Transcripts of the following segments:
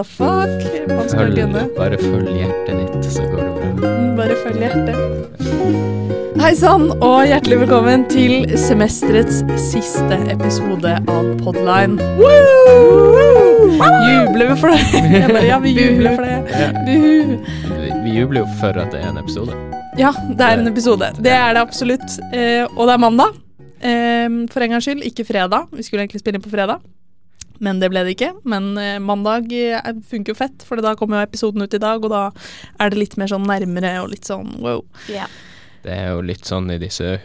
the fuck? Man skal Følg, kunne. bare følg hjertet ditt, så går det bra. Mm, Bare følg hjertet. Hei sann, og hjertelig velkommen til semesterets siste episode av Podline. Jubler vi for det? Bare, ja, vi jubler for det. Buhu. Vi, vi jubler jo for at det er en episode. Ja, det er en episode. Det er det absolutt. Eh, og det er mandag. Eh, for en gangs skyld, ikke fredag. Vi skulle egentlig spille inn på fredag. Men det ble det ikke. Men eh, mandag eh, funker jo fett, for da kommer jo episoden ut i dag, og da er det litt mer sånn nærmere og litt sånn wow. Yeah. Det er jo litt sånn i disse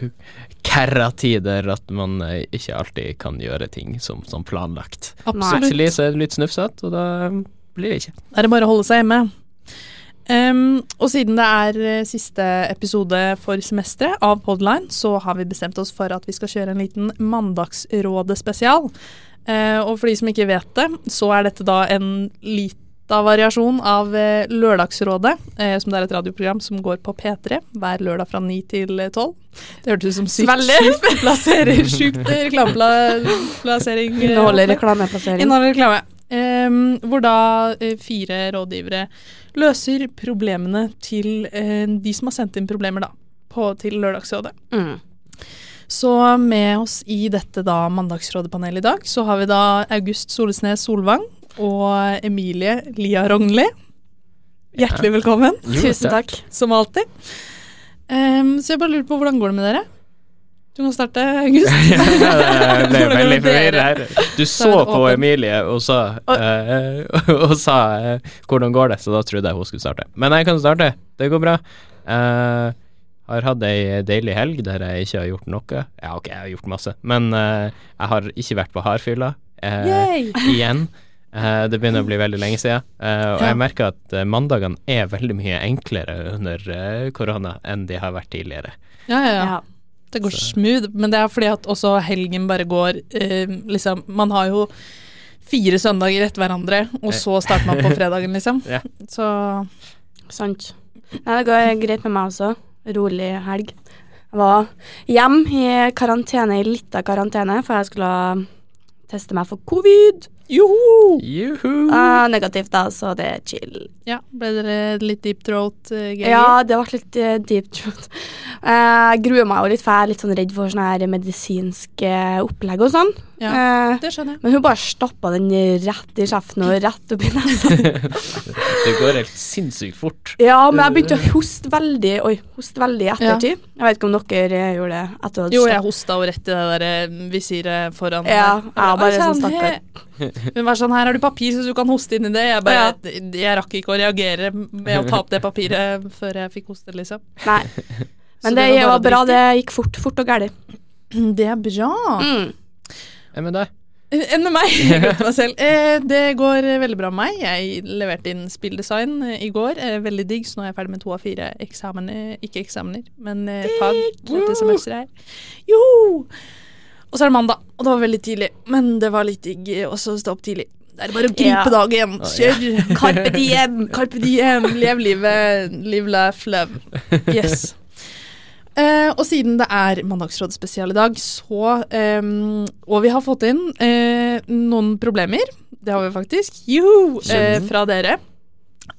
kærra-tider at man eh, ikke alltid kan gjøre ting som, som planlagt. Absolutt. Plutselig så er det litt snufsete, og da blir det ikke. Da er det bare å holde seg hjemme. Um, og siden det er siste episode for semesteret av Podline, så har vi bestemt oss for at vi skal kjøre en liten Mandagsrådet-spesial. Eh, og for de som ikke vet det, så er dette da en lita variasjon av eh, Lørdagsrådet, eh, som det er et radioprogram som går på P3 hver lørdag fra 9 til eh, 12. Det hørtes ut som sykt sjukt plassering, sjukt reklameplassering. eh, Inneholder reklameplassering. Inneholder reklame. Um, hvor da fire rådgivere løser problemene til uh, de som har sendt inn problemer da, på, til Lørdagsrådet. Mm. Så med oss i dette da Mandagsrådet-panelet i dag, så har vi da August Solesnes Solvang og Emilie Lia Rognli. Hjertelig velkommen, Jo, Tusen takk. som alltid. Um, så jeg bare lurer på, hvordan går det med dere? Du kan starte, August. Ja, jeg ble veldig forvirret her. Du så er på. Emilie og sa, uh, og sa uh, 'hvordan går det', så da trodde jeg hun skulle starte. Men jeg kan starte. Det går bra. Eh, har hatt ei deilig helg der jeg ikke har gjort noe. Ja, ok, jeg har gjort masse, men uh, jeg har ikke vært på hardfylla uh, igjen. Uh, det begynner å bli veldig lenge siden. Eh, og Ja. jeg merker at eh, mandagene er veldig mye enklere under eh, korona enn de har vært tidligere. Ja, ja, ja. Ja. Det går Så- smooth, men det er fordi at også helgen bare går eh, liksom Man har jo fire søndager etter hverandre, og så starter man på fredagen, liksom. Ja. Så Sant. Nei, det går greit med meg også. Rolig helg. Jeg var hjemme i karantene, i lita karantene, for jeg skulle teste meg for covid. joho! Juhu! Uh, negativt, da, så det er chill. Ja, ble dere litt deep throat-greier? Ja, det ble litt uh, deep throat. Eh, Jeg gruer meg jo litt, for jeg er litt sånn redd for sånne her medisinske opplegg og sånn. Ja, Eh, det skjønner jeg. men hun bare stappa den rett i kjeften og rett opp i nesa. det går helt sinnssykt fort. Ja, men jeg begynte å hoste veldig Oi, hoste veldig i ettertid. Jeg vet ikke om dere gjorde det etter at Jo, jeg hosta jo rett i det der eh, visiret foran. Ja, jeg bare Oi, sånn sann, stakkar. Hun var sånn, her har du papir så du kan hoste inn i det. Jeg bare, jeg rakk ikke å reagere med å ta opp det papiret før jeg fikk hoste, liksom. Nei. Men det det, var var bra. Det gikk fort, fort og galt. Det er bra. Mm. Hva med deg? Enn med meg. Meg selv. Eh, det går eh, veldig bra med meg. Jeg leverte inn spilldesign eh, i går. Eh, veldig digg, så nå er jeg ferdig med to av fire eksamener. Ikke eksamener, men eh, fag dette semesteret her. Joho! Og så er det mandag, og det var veldig tidlig. Men det var litt digg eh, også å stå opp tidlig. Det er bare å gripe Ja. dagen. Kjør. Carpe diem. Carpe diem. Lev livet. Live, laugh, love. Yes. Eh, og siden det er Mandagsrådet spesial i dag, så eh, Og vi har fått inn eh, noen problemer. Det har vi faktisk. Juhu! Eh, fra dere.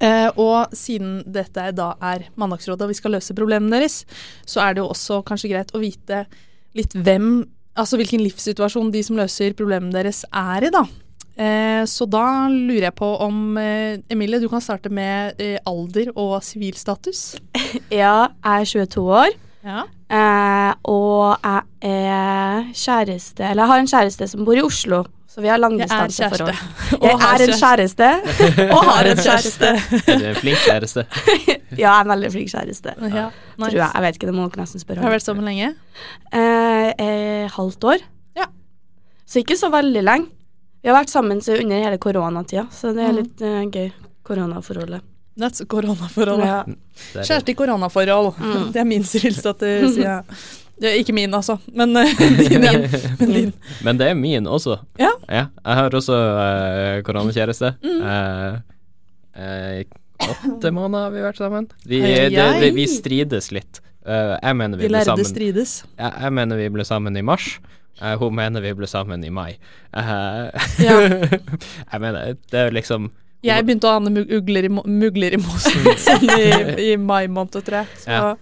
Eh, og siden dette da er Mandagsrådet og vi skal løse problemene deres, så er det jo også kanskje greit å vite litt hvem Altså hvilken livssituasjon de som løser problemene deres, er i, da. Eh, så da lurer jeg på om Emilie, du kan starte med alder og sivilstatus. Ja, jeg er 22 år. Ja. Eh, og jeg er kjæreste Eller jeg har en kjæreste som bor i Oslo, så vi har langdistanseforhold. Jeg er en kjæreste og har en kjæreste. Er du en flink kjæreste? Ja, jeg er en veldig flink kjæreste. Ja, Tror jeg. Jeg vet ikke, det må dere nesten spørre om. Har vært sammen lenge? Eh, eh, halvt år. Ja. Så ikke så veldig lenge. Vi har vært sammen så under hele koronatida, så det er Mhm. litt uh, gøy. Koronaforholdet. That's koronaforhold. Ja. Kjæreste i koronaforhold. Mm. Det er min svigerdatter, sier jeg. Det er ikke min, altså. Men eh, din. Men din. Men det er min også. Ja. Jeg har også uh, koronakjæreste. Mm. Uh, uh, åtte måneder har vi vært sammen. Vi, det, vi, vi strides litt. Eh, jeg mener vi De ble lærde sammen strides. jeg, jeg mener vi ble sammen i mars. Eh, hun mener vi ble sammen i mai. Eh, Ja. jeg mener, det er liksom Jeg begynte å ane mug- ugler i, mugler i mosen sånn i, i mai måned, tror jeg. Så Ja.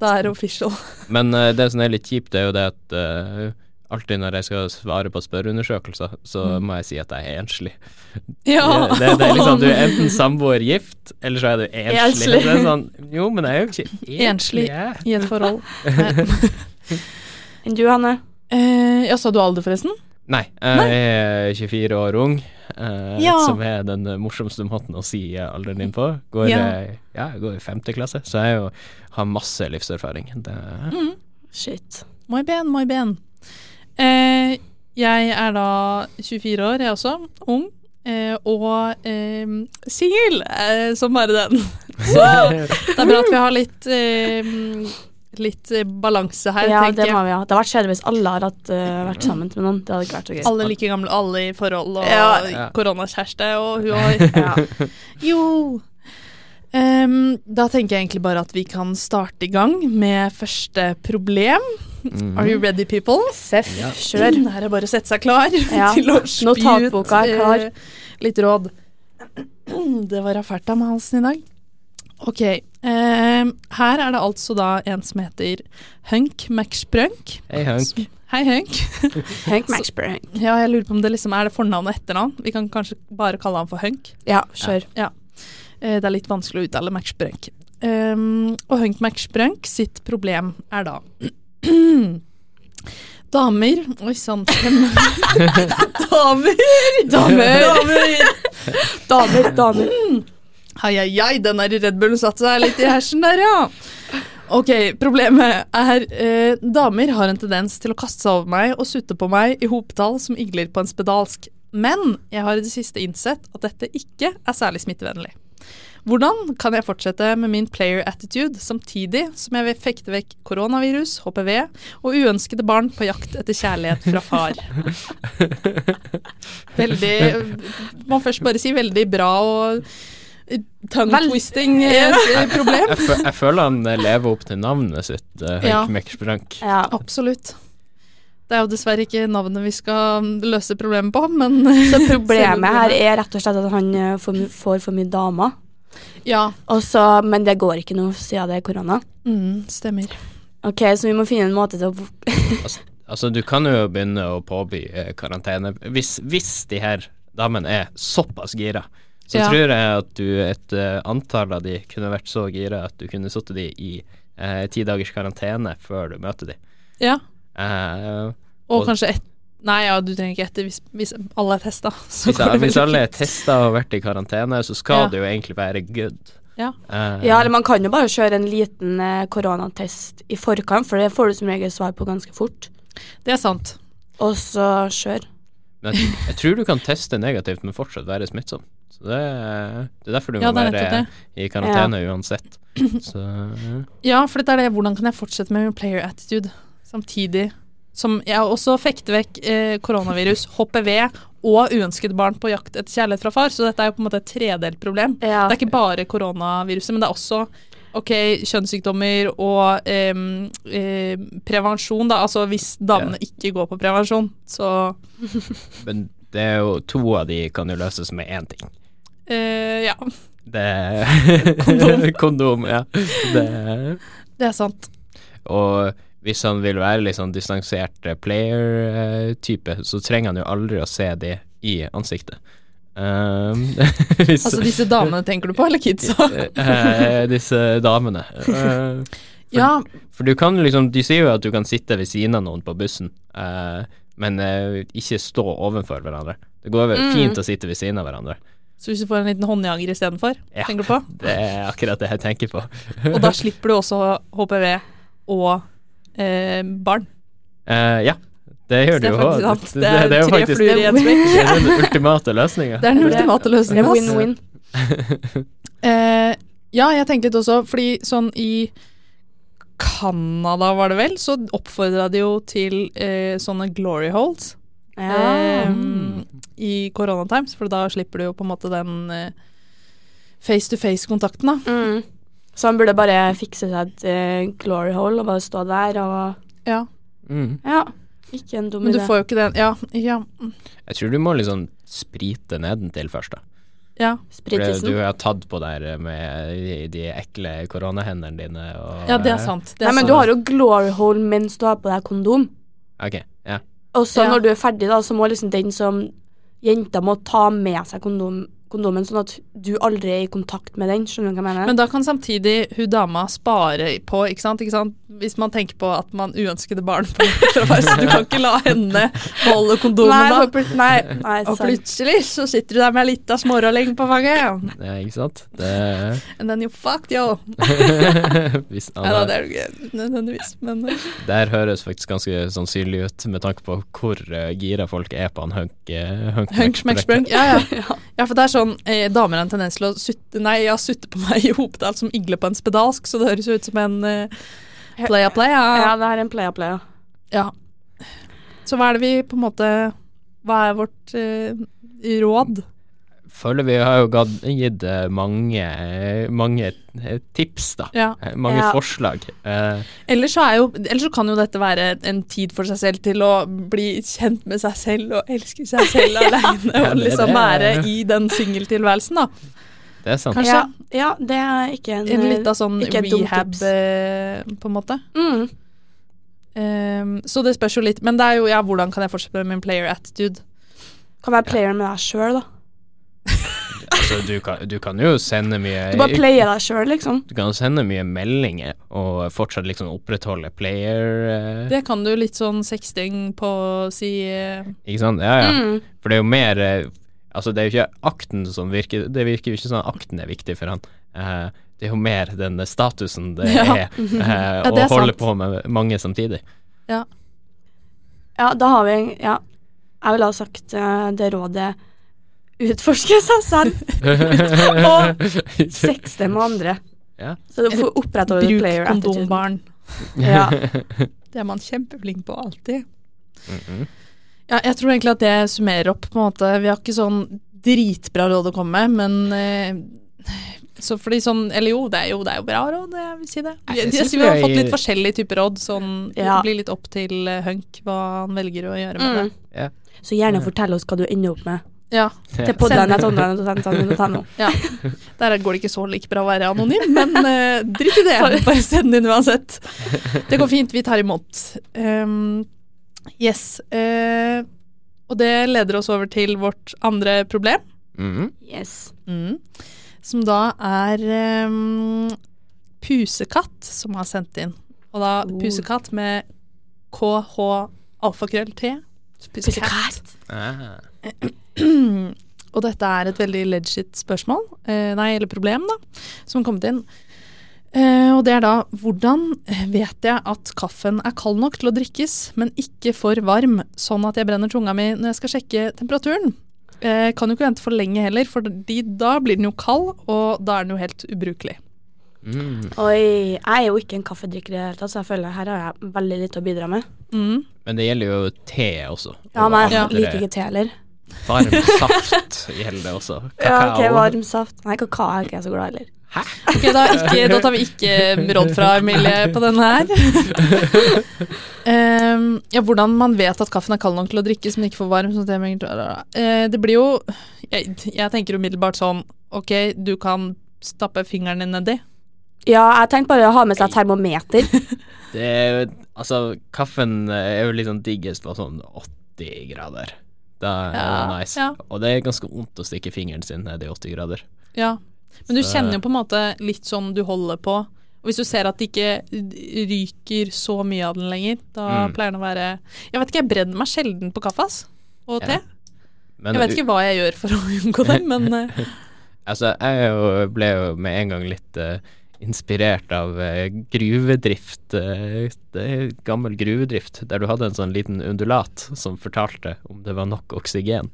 det er official. Men uh, det som er litt kjipt, er jo det at uh, alltid når jeg skal svare på spørreundersøkelser, så Mm. må jeg si at jeg er enslig. Ja. Det, det, det er liksom, Du er enten samboer gift, eller så er du enslig. Enslig. Det er sånn, jo, men jeg er jo ikke enslig. Enslig. I et forhold. Enn du, Hanne? eh, ja, sa du alder, forresten? Nei, jeg er 24 år ung, eh, Ja. som er den morsomste måten å si alderen din på. Går, Ja. eh, ja, går i femte klasse, så jeg jo, har masse livserfaring. Det, Mm. Shit. My ben, my ben. Eh, jeg er da 24 år, jeg også. Ung. Eh, og eh, singel som bare den. Så det er bra at vi har litt Litt eh, balanse her, Ja, det må vi ha. Det hadde vært kjedelig hvis alle har hatt, uh, vært sammen med noen. Det hadde ikke vært så gøy. Alle like gamle, alle i forhold, og Ja. Ja. koronakjæreste og hun og Ja. Jo. Um, da tenker jeg egentlig bare at vi kan starte i gang med første problem. Mm. Are you ready, people? Seff, Ja. kjør. Det her er bare å sette seg klar Ja. til å spy ut er klar. eh, litt råd. Det var Raferta med halsen i dag. Ok, her er det altså da en som heter Hunk McSprunk. Hei, Hunk. Hei, Hunk. Hunk McSprunk. Ja, jeg lurer på om det liksom er det fornavn og etternavn. Vi kan kanskje bare kalle han for Hunk. Ja, kjør. Ja. Det er litt vanskelig å uttale McSprunk. Um, og Hunk McSprunk sitt problem er da Damer Oi sann. Damer! Damer. Damer! Damer, damer. Ai, ai, ai, den der Red Bullen satte seg litt i hersen der, ja. Ok, problemet er eh, damer har en tendens til å kaste seg over meg og sutte på meg i hopetall som igler på en spedalsk. Men jeg har i det siste innsett at dette ikke er særlig smittevennlig. Hvordan kan jeg fortsette med min player attitude samtidig som jeg vil fekte vekk koronavirus, HPV og uønskede barn på jakt etter kjærlighet fra far? Veldig Må først bare si veldig bra og tongue-twisting eh, problem. Jeg, fø- jeg føler han lever opp til navnet sitt, uh, Ja. Ja. Absolutt. Det er jo dessverre ikke navnet vi skal løse problemet på, men Så problemet her er rett og slett at han eh, får, får for mye damer. Ja. Også, men det går ikke nå siden det er korona. Mm, stemmer. Ok, så vi må finne en måte til å Altså, du kan jo begynne å påby eh, karantene hvis, hvis de her damene er såpass gira. Så Ja. tror jeg at du, et eh, antall av de kunne vært så gira at du kunne satt de i eh, ti dagers karantene før du møter de. Ja. Eh, Og, Og- kanskje ett Nei, ja, du trenger ikke etter hvis, hvis alle er testa. hvis, hvis alle er testa og vært i karantene, så skal Ja. det jo egentlig være good. Ja. Uh, Ja, eller man kan jo bare kjøre en liten eh, koronatest i forkant, for det får du som regel svar på ganske fort. Det er sant. Og så kjør. Men jeg, jeg tror du kan teste negativt, men fortsatt være smittsom. Så det, det er derfor du Ja, må være det. i karantene uansett. Så Ja, for dette er det. Hvordan kan jeg fortsette med min player attitude samtidig som jeg også fekter vekk eh, koronavirus, HPV og uønskede barn på jakt etter kjærlighet fra far. Så dette er jo på en måte et tredelt problem. Ja. Det er ikke bare koronaviruset, men det er også ok, kjønnssykdommer og em, em, prevensjon, da. Altså hvis damene ikke går på prevensjon, så Men det er jo to av de kan jo løses med én ting. eh, ja. Det Kondom. Kondom, ja. Det, Det er sant. og hvis han vil være litt sånn distansert eh, player-type, så trenger han jo aldri å se de i ansiktet. Um, hvis, Altså disse damene tenker du på, eller kidsa? eh, disse damene. For, ja, For du kan liksom De sier jo at du kan sitte ved siden av noen på bussen, eh, men eh, ikke stå overfor hverandre. Det går vel Mm. fint å sitte ved siden av hverandre. så hvis du får en liten håndjager istedenfor, Ja. tenker du på? Det er akkurat det jeg tenker på. Og da slipper du også HPV og eh, barn. Eh, ja, det gjør det jo òg. Det, Det er jo faktisk smekk. det er den ultimate løsninga. Det er den ultimate Det er win-win. uh, ja, jeg tenkte litt også, fordi sånn i Canada, var det vel, så oppfordra de jo til uh, sånne glory holes Ja. Um, i koronatimes, for da slipper du jo på en måte den uh, face to face-kontakten, da. Mm. Så han burde bare fikse seg et glory hole og bare stå der og Ja. Mm. Ja. Ikke en dum Men du får jo ikke den Ja. ja. Jeg tror du må liksom sprite nedentil først, da. Ja. For du Spritisen. har tatt på der med de, de ekle koronahendene dine og ja, det er sant. Det er Nei, men sant. du har jo glory hole mens du har på deg kondom. Ok, ja. Og så Ja. når du er ferdig, da, så må liksom den som Jenta må ta med seg kondom, kondomen, sånn at du aldri er i kontakt med den. Skjønner du hva jeg mener? Men da kan samtidig hun dama spare på, ikke sant? Ikke sant? Hvis man tenker på at man uønskede barn så du kan ikke la henne beholde kondomen nei, da. for nei, nei, Og plutselig så sitter du der med ei lita smårolling på fanget. ja, ikke sant? Det And then you fucked, yo. Hvis, ja, da, det er ikke nødvendigvis, men eh, Det her høres faktisk ganske sannsynlig ut, med tanke på hvor eh, gira folk er på han hunk... Uh, hunk, Hunk, smek, sprunk. Ja, ja. ja, for det er sånn eh, Damer har en tendens til å sutte Nei, ja, sutte på meg i hopetall som igle på en spedalsk, så det høres jo ut som en uh, playa playa. Ja, det er en playa-playa. Ja. Så hva er det vi på en måte Hva er vårt eh, råd? Føler vi har jo gitt eh, mange, mange eh, tips, da. Ja. Eh, Mange Ja. forslag. Eh, Ellers så, er jo, ellers så kan jo dette være en tid for seg selv til å bli kjent med seg selv og elske seg selv aleine Ja, og det- liksom det- være i den singeltilværelsen, da. det er sant. Kanskje. Ja, ja, det er ikke en En lita sånn rehab, eh, på en måte. mm. Um, så det spørs jo litt. Men det er jo ja, hvordan kan jeg fortsette med min player attitude? Kan være player med deg sjøl, da. Altså, du, kan, du kan jo sende mye Du bare player deg sjøl, liksom. Du kan sende mye meldinger og fortsatt liksom opprettholde player eh, Det kan du litt sånn sexting på si eh, Ikke sant? Ja, ja. Mm. For det er jo mer eh, Altså, det er jo ikke akten som virker Det virker jo ikke sånn at akten er viktig for han. Eh, det er jo mer den statusen det Ja. er eh, det å er holde sant. på med mange samtidig. Ja. Ja, da har vi Ja. Jeg ville ha sagt eh, det rådet utforske seg selv og sex det med andre. Ja. Så du får opprettholde Bruk player attitude. kondombarn. Ja. Det er man kjempeflink på alltid. Mhm. Ja, jeg tror egentlig at det summerer opp, på en måte. Vi har ikke sånn dritbra råd å komme med, men eh, så fordi sånn Eller jo, det er jo, det er jo bra råd, jeg vil si det. Jeg Jeg, vi har fått litt forskjellige typer råd, sånn Ja. det blir litt opp til eh, Hunk hva han velger å gjøre med Mm. det. Så gjerne fortell oss hva du ender opp med. Ja, Til podden.online.no. ja. Der går det ikke så like bra å være anonym, men uh, dritt i det. Bare send inn uansett. Det går fint, vi tar imot. Um, yes. Uh, og det leder oss over til vårt andre problem. Mhm. Yes. Mm. Som da er um, Pusekatt, som har sendt inn. Og da Oh. Pusekatt med KH alfakrøll-T. Pusekatt. Ah. Og dette er et veldig legit spørsmål, eh, nei, eller problem, da, som har kommet inn. Eh, og det er da hvordan vet jeg at kaffen er kald nok til å drikkes, men ikke for varm, sånn at jeg brenner tunga mi når jeg skal sjekke temperaturen? Eh, kan jo ikke vente for lenge heller, for da blir den jo kald, og da er den jo helt ubrukelig. Mm. Oi, jeg er jo ikke en kaffedrikker i det hele tatt, så jeg føler her har jeg veldig lite å bidra med. Mm. Men det gjelder jo te også. Ja, Og men jeg andre- liker ikke te heller. Varm saft gjelder det også. Ja, ok, varm saft. Nei, kakao er ikke jeg så glad heller. Ok, da, ikke, da tar vi ikke råd fra Emilie på denne her. um, ja, hvordan man vet at kaffen er kald nok til å drikkes, men ikke for varm. Sånn Eh, det blir jo jeg, jeg tenker umiddelbart sånn Ok, du kan stappe fingeren din nedi. Ja, jeg tenkte bare å ha med seg termometer. Det er jo Altså, kaffen er jo sånn diggest på sånn 80 grader. Da er det Ja, nice. ja. Og det er ganske vondt å stikke fingeren sin ned i 80 grader. Ja. Men du Så- kjenner jo på en måte litt sånn du holder på. Og hvis du ser at det ikke ryker så mye av den lenger, da Mm. pleier den å være Jeg vet ikke, jeg brenner meg sjelden på kaffe, ass. Og te. Ja. Men Jeg vet ikke hva jeg gjør for å unngå det, men eh, Altså, jeg ble jo med en gang litt eh, inspirert av eh, gruvedrift. eh, er gammel gruvedrift, der du hadde en sånn liten undulat som fortalte om det var nok oksygen.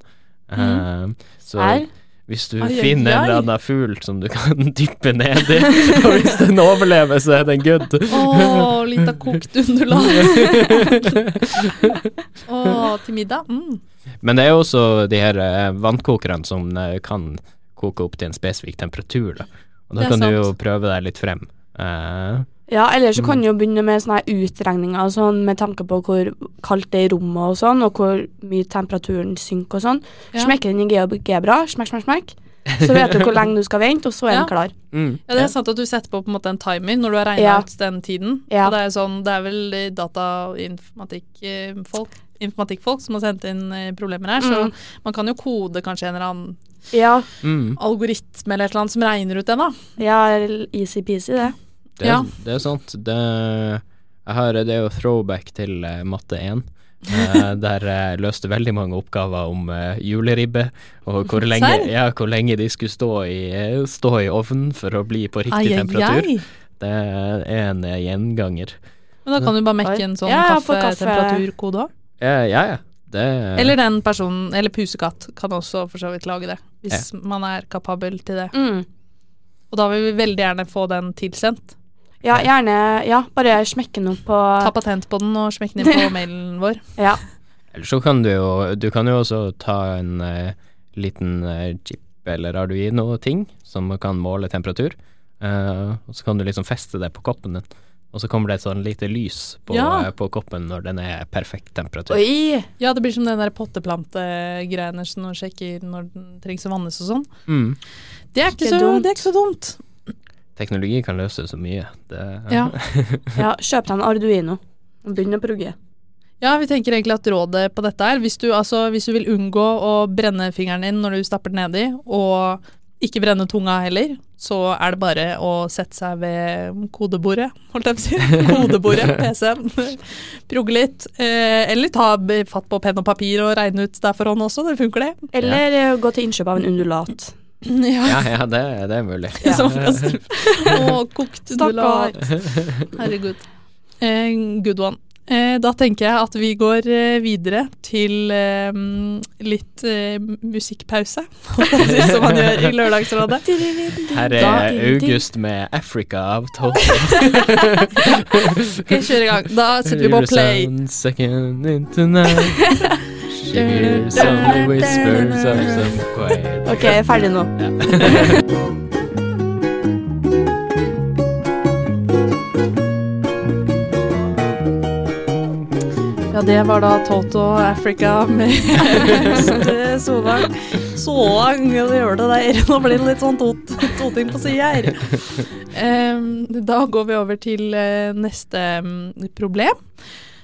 Eh, så Her. hvis du Ai, ai, finner en eller annen fugl som du kan dyppe ned i, og hvis den overlever, så er den good. Å, lita kokt undulat. Å, til middag. Mm. Men det er jo også de her eh, vannkokerne som eh, kan koke opp til en spesifikk temperatur, da. Og da Det er kan du jo prøve deg litt frem. Uh, Ja, eller så Mm. kan du jo begynne med sånne utregninger og sånn, med tanke på hvor kaldt det er i rommet og sånn, og hvor mye temperaturen synker og sånn. Ja. Smekker den i GeoGebra, smekk, smekk, smekk. Så vet du hvor lenge du skal vente, og så er Ja. den klar. Mm. Ja, det er sant at du setter på på en måte en timer når du har regna Ja. ut den tiden. Ja. Og det er sånn, det er vel datainformatikkfolk data- og informatikkfolk som har sendt inn eh, problemer her, så Mm. man kan jo kode kanskje en eller annen Ja, Mm. algoritme eller et eller annet som regner ut den, da. ja easy-peasy, det. Det, Ja. det er sant. Det, jeg har, det er jo throwback til uh, matte 1. Uh, der jeg løste veldig mange oppgaver om uh, juleribbe, og hvor lenge, ja, hvor lenge de skulle stå i, eh, stå i ovnen for å bli på riktig temperatur. Det er en eh, gjenganger. Men da kan du bare mekke en sånn Ja, kaffe- kaffetemperaturkode òg. Ja, ja. Ja. Det, Eller den personen, eller pusekatt, kan også for så vidt lage det. Hvis man er kapabel til det. Mm. Og da vil vi veldig gjerne få den tilsendt. Ja, gjerne Ja, bare smekke den opp Ta patent på den og smekke den inn på mailen vår. Ja. Eller så kan du jo Du kan jo også ta en uh, liten eh, chip eller Arduino-ting som kan måle temperatur, Uh, og så kan du liksom feste det på koppen din. Og så kommer det et sånn lite lys på, Ja. eh, på koppen når den er perfekt temperatur. Oi! Ja, det blir som den der potteplantegreiene som man sjekker når den trengs å vannes og sånn. Mm. Det er så, dumt. det er ikke så dumt. Teknologi kan løse så mye. Det, Ja. Ja, kjøp deg en Arduino og begynn å prugge. Ja, vi tenker egentlig at rådet på dette er hvis du, altså, hvis du vil unngå å brenne fingeren din når du stapper den nedi, og ikke brenne tunga heller, så er det bare å sette seg ved kodebordet, holdt jeg på å si. Kodebordet, PC-en. Progge litt. Eh, eller ta fatt på penn og papir og regne ut der for hånd også, det funker det. Eller ja. gå til innkjøp av en undulat. Ja. ja, ja, det, det er mulig. Ja. Å, kokt undulat. Herregud. Eh, good one. Eh, da tenker jeg at vi går eh, videre til eh, litt musikkpause, som man gjør i Lørdagsrådet. Her er August med 'Africa' av Toto. Vi kjører i gang. Da setter vi på play. Second ferdig night. Ja, det var da Toto Africa med Solvang. Solvang, det gjør det der. Nå blir det litt sånn tot, toting på sida her. Um, da går vi over til eh, neste mm, problem.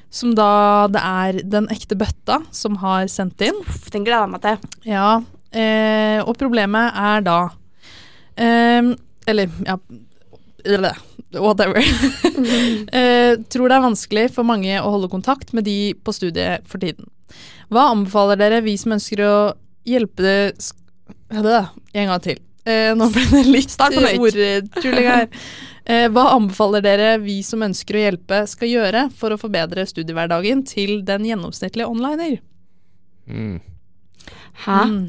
Som da det er Den ekte bøtta som har sendt inn. Uff, Den gleder jeg meg til. Ja, uh, og problemet er da um, Eller, ja eller, Whatever. uh, tror det er vanskelig for mange å holde kontakt med de på studiet for tiden. Hva anbefaler dere vi som ønsker å hjelpe det sk- ja, det En gang til. Uh, nå ble det litt ordtulling her. Uh, hva anbefaler dere vi som ønsker å hjelpe skal gjøre for å forbedre studiehverdagen til den gjennomsnittlige onliner? Mm. Hæ? Mm.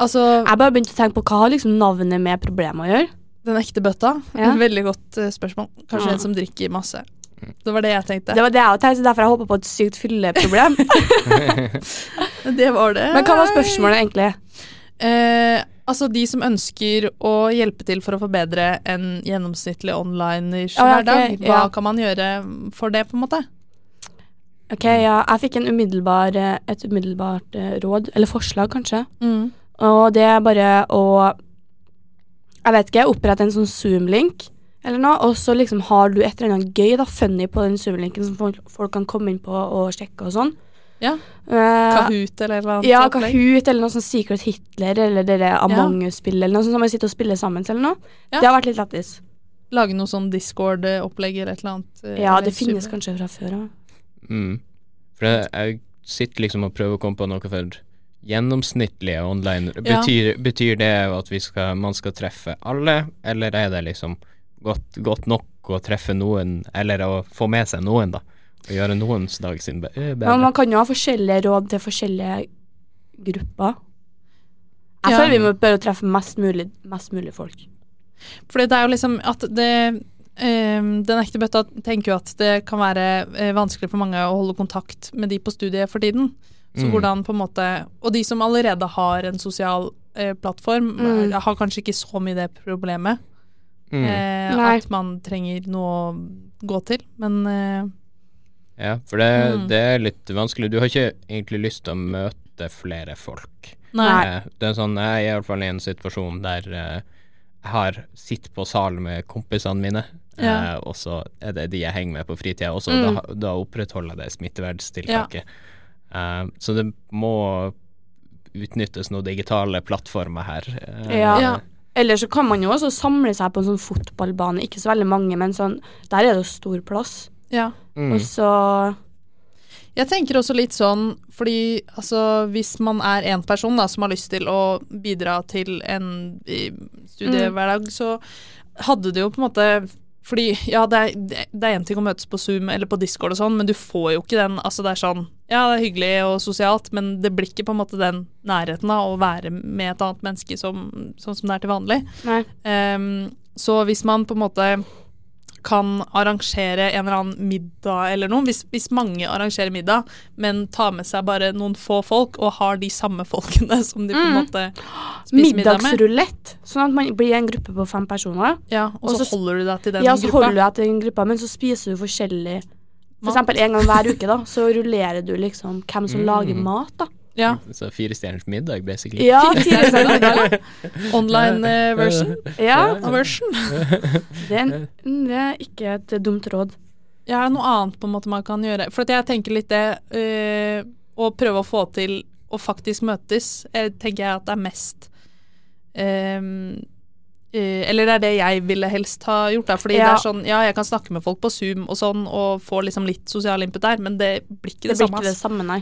Altså, Jeg bare begynte å tenke på hva har liksom navnet med problemet å gjøre. Den ekte bøtta? Ja. Veldig godt uh, spørsmål. Kanskje Ja. en som drikker masse. Det var det jeg tenkte. Det var det jeg tenkte, derfor jeg håpa på et sykt fylleproblem. Det var det. Men hva var spørsmålet egentlig? Eh, altså de som ønsker å hjelpe til for å forbedre en gjennomsnittlig onliners Ja, ok, hverdag. Hva ja. kan man gjøre for det, på en måte? Ok, ja, jeg fikk en umiddelbar, eh, et umiddelbart eh, råd, eller forslag kanskje. Mm. Og det er bare å Jeg vet ikke, opprette en sånn Zoom-link eller noe, og så liksom har du et eller annet gøy, da, funny på den Zoom-linken som folk, folk kan komme inn på og sjekke og sånn. Ja. Eh, Kahoot eller noe annet. ja. Kahoot eller noe sånn Secret Hitler eller det der Among us-spillet eller noe sånt som man sitter og spiller sammen eller noe. Ja. Det har vært litt lættis. Lage noe sånn Discord-opplegg eller et eller annet. eh, Ja, det finnes kanskje fra før av. Mm. For jeg, jeg sitter liksom og prøver å komme på noe for gjennomsnittlige online. Ja. Betyr, betyr det at vi skal, man skal treffe alle, eller er det liksom godt, godt nok å treffe noen, eller å få med seg noen, da? Og gjøre noens dag sin eh, bedre. Men man kan jo ha forskjellige råd til forskjellige grupper. Jeg Ja. vi må prøve å treffe mest mulig, mest mulig folk. Fordi det er jo liksom at det Um, Den ekte bøtta tenker jo at det kan være uh, vanskelig for mange å holde kontakt med de på studiet for tiden. Så Mm. hvordan på en måte Og de som allerede har en sosial eh, plattform, Mm. har kanskje ikke så mye det problemet. Mm. Eh, at man trenger noe å gå til. Men eh, Ja, for det, Mm. det er litt vanskelig. Du har ikke egentlig lyst til å møte flere folk. Nei. Eh, Det er sånn, Jeg er iallfall i en situasjon der eh, jeg har sitter på sal med kompisene mine, eh, Ja. og så er det de jeg henger med på fritida. Og så Mm. da, da opprettholder jeg det smitteverntiltaket. Eh, så det må utnyttes noen digitale plattformer her. Uh, Ja. Ja. Eller så kan man jo også samle seg på en sånn fotballbane, ikke så veldig mange, men sånn Der er det jo stor plass. Ja. Mm. Og så Jeg tenker også litt sånn, fordi altså, hvis man er en person da, som har lyst til å bidra til en i, studiehverdag, så hadde det jo på en måte fordi ja, det er, en ting å møtes på Zoom eller på Discord og sånn, men du får jo ikke den Altså det er sånn Ja, det er hyggelig og sosialt, men det blir ikke på en måte den nærheten av å være med et annet menneske som, sånn som det er til vanlig. Ehm, så hvis man på en måte kan arrangere en eller annen middag eller noe, hvis, hvis mange arrangerer middag, men tar med seg bare noen få folk og har de samme folkene som de på en Mm. måte spiser middag med, Middagsrulett. Sånn at man blir en gruppe på fem personer. ja, og så så- holder du deg til den ja, så gruppa. holder du deg til den gruppa, men så spiser du forskjellig. For eksempel en gang hver uke, da, så rullerer du liksom hvem som Mm. lager mat, da. Ja, Så firestjerners middag, basically. Ja, fire stjerner. Online eh, version. Ja, version. det er, det er ikke et dumt råd. Ja, er det noe annet på en måte man kan gjøre? For at jeg tenker litt det eh, Å prøve å få til å faktisk møtes, jeg tenker jeg at det er mest um, Uh, Eller det er det jeg ville helst ha gjort, da. Fordi det er sånn Ja, jeg kan snakke med folk på Zoom og sånn, og få liksom litt sosial input der, men det blir ikke det, Det blir samme. ikke det samme, nei.